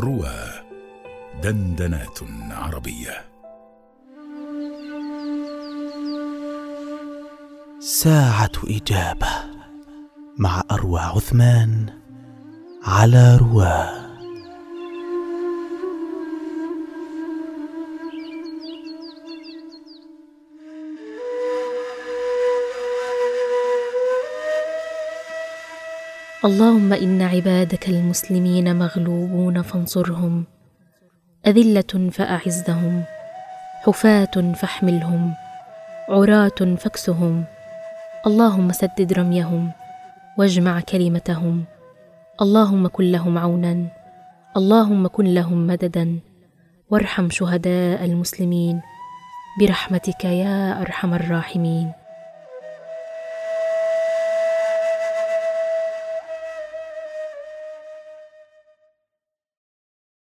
روى دندنات عربية. ساعة إجابة مع أروى عثمان على رواه اللهم إن عبادك المسلمين مغلوبون فانصرهم. أذلة فأعزهم. حفاة فاحملهم. عراة فاكسهم. اللهم سدد رميهم. واجمع كلمتهم. اللهم كن لهم عونا. اللهم كن لهم مددا. وارحم شهداء المسلمين. برحمتك يا أرحم الراحمين.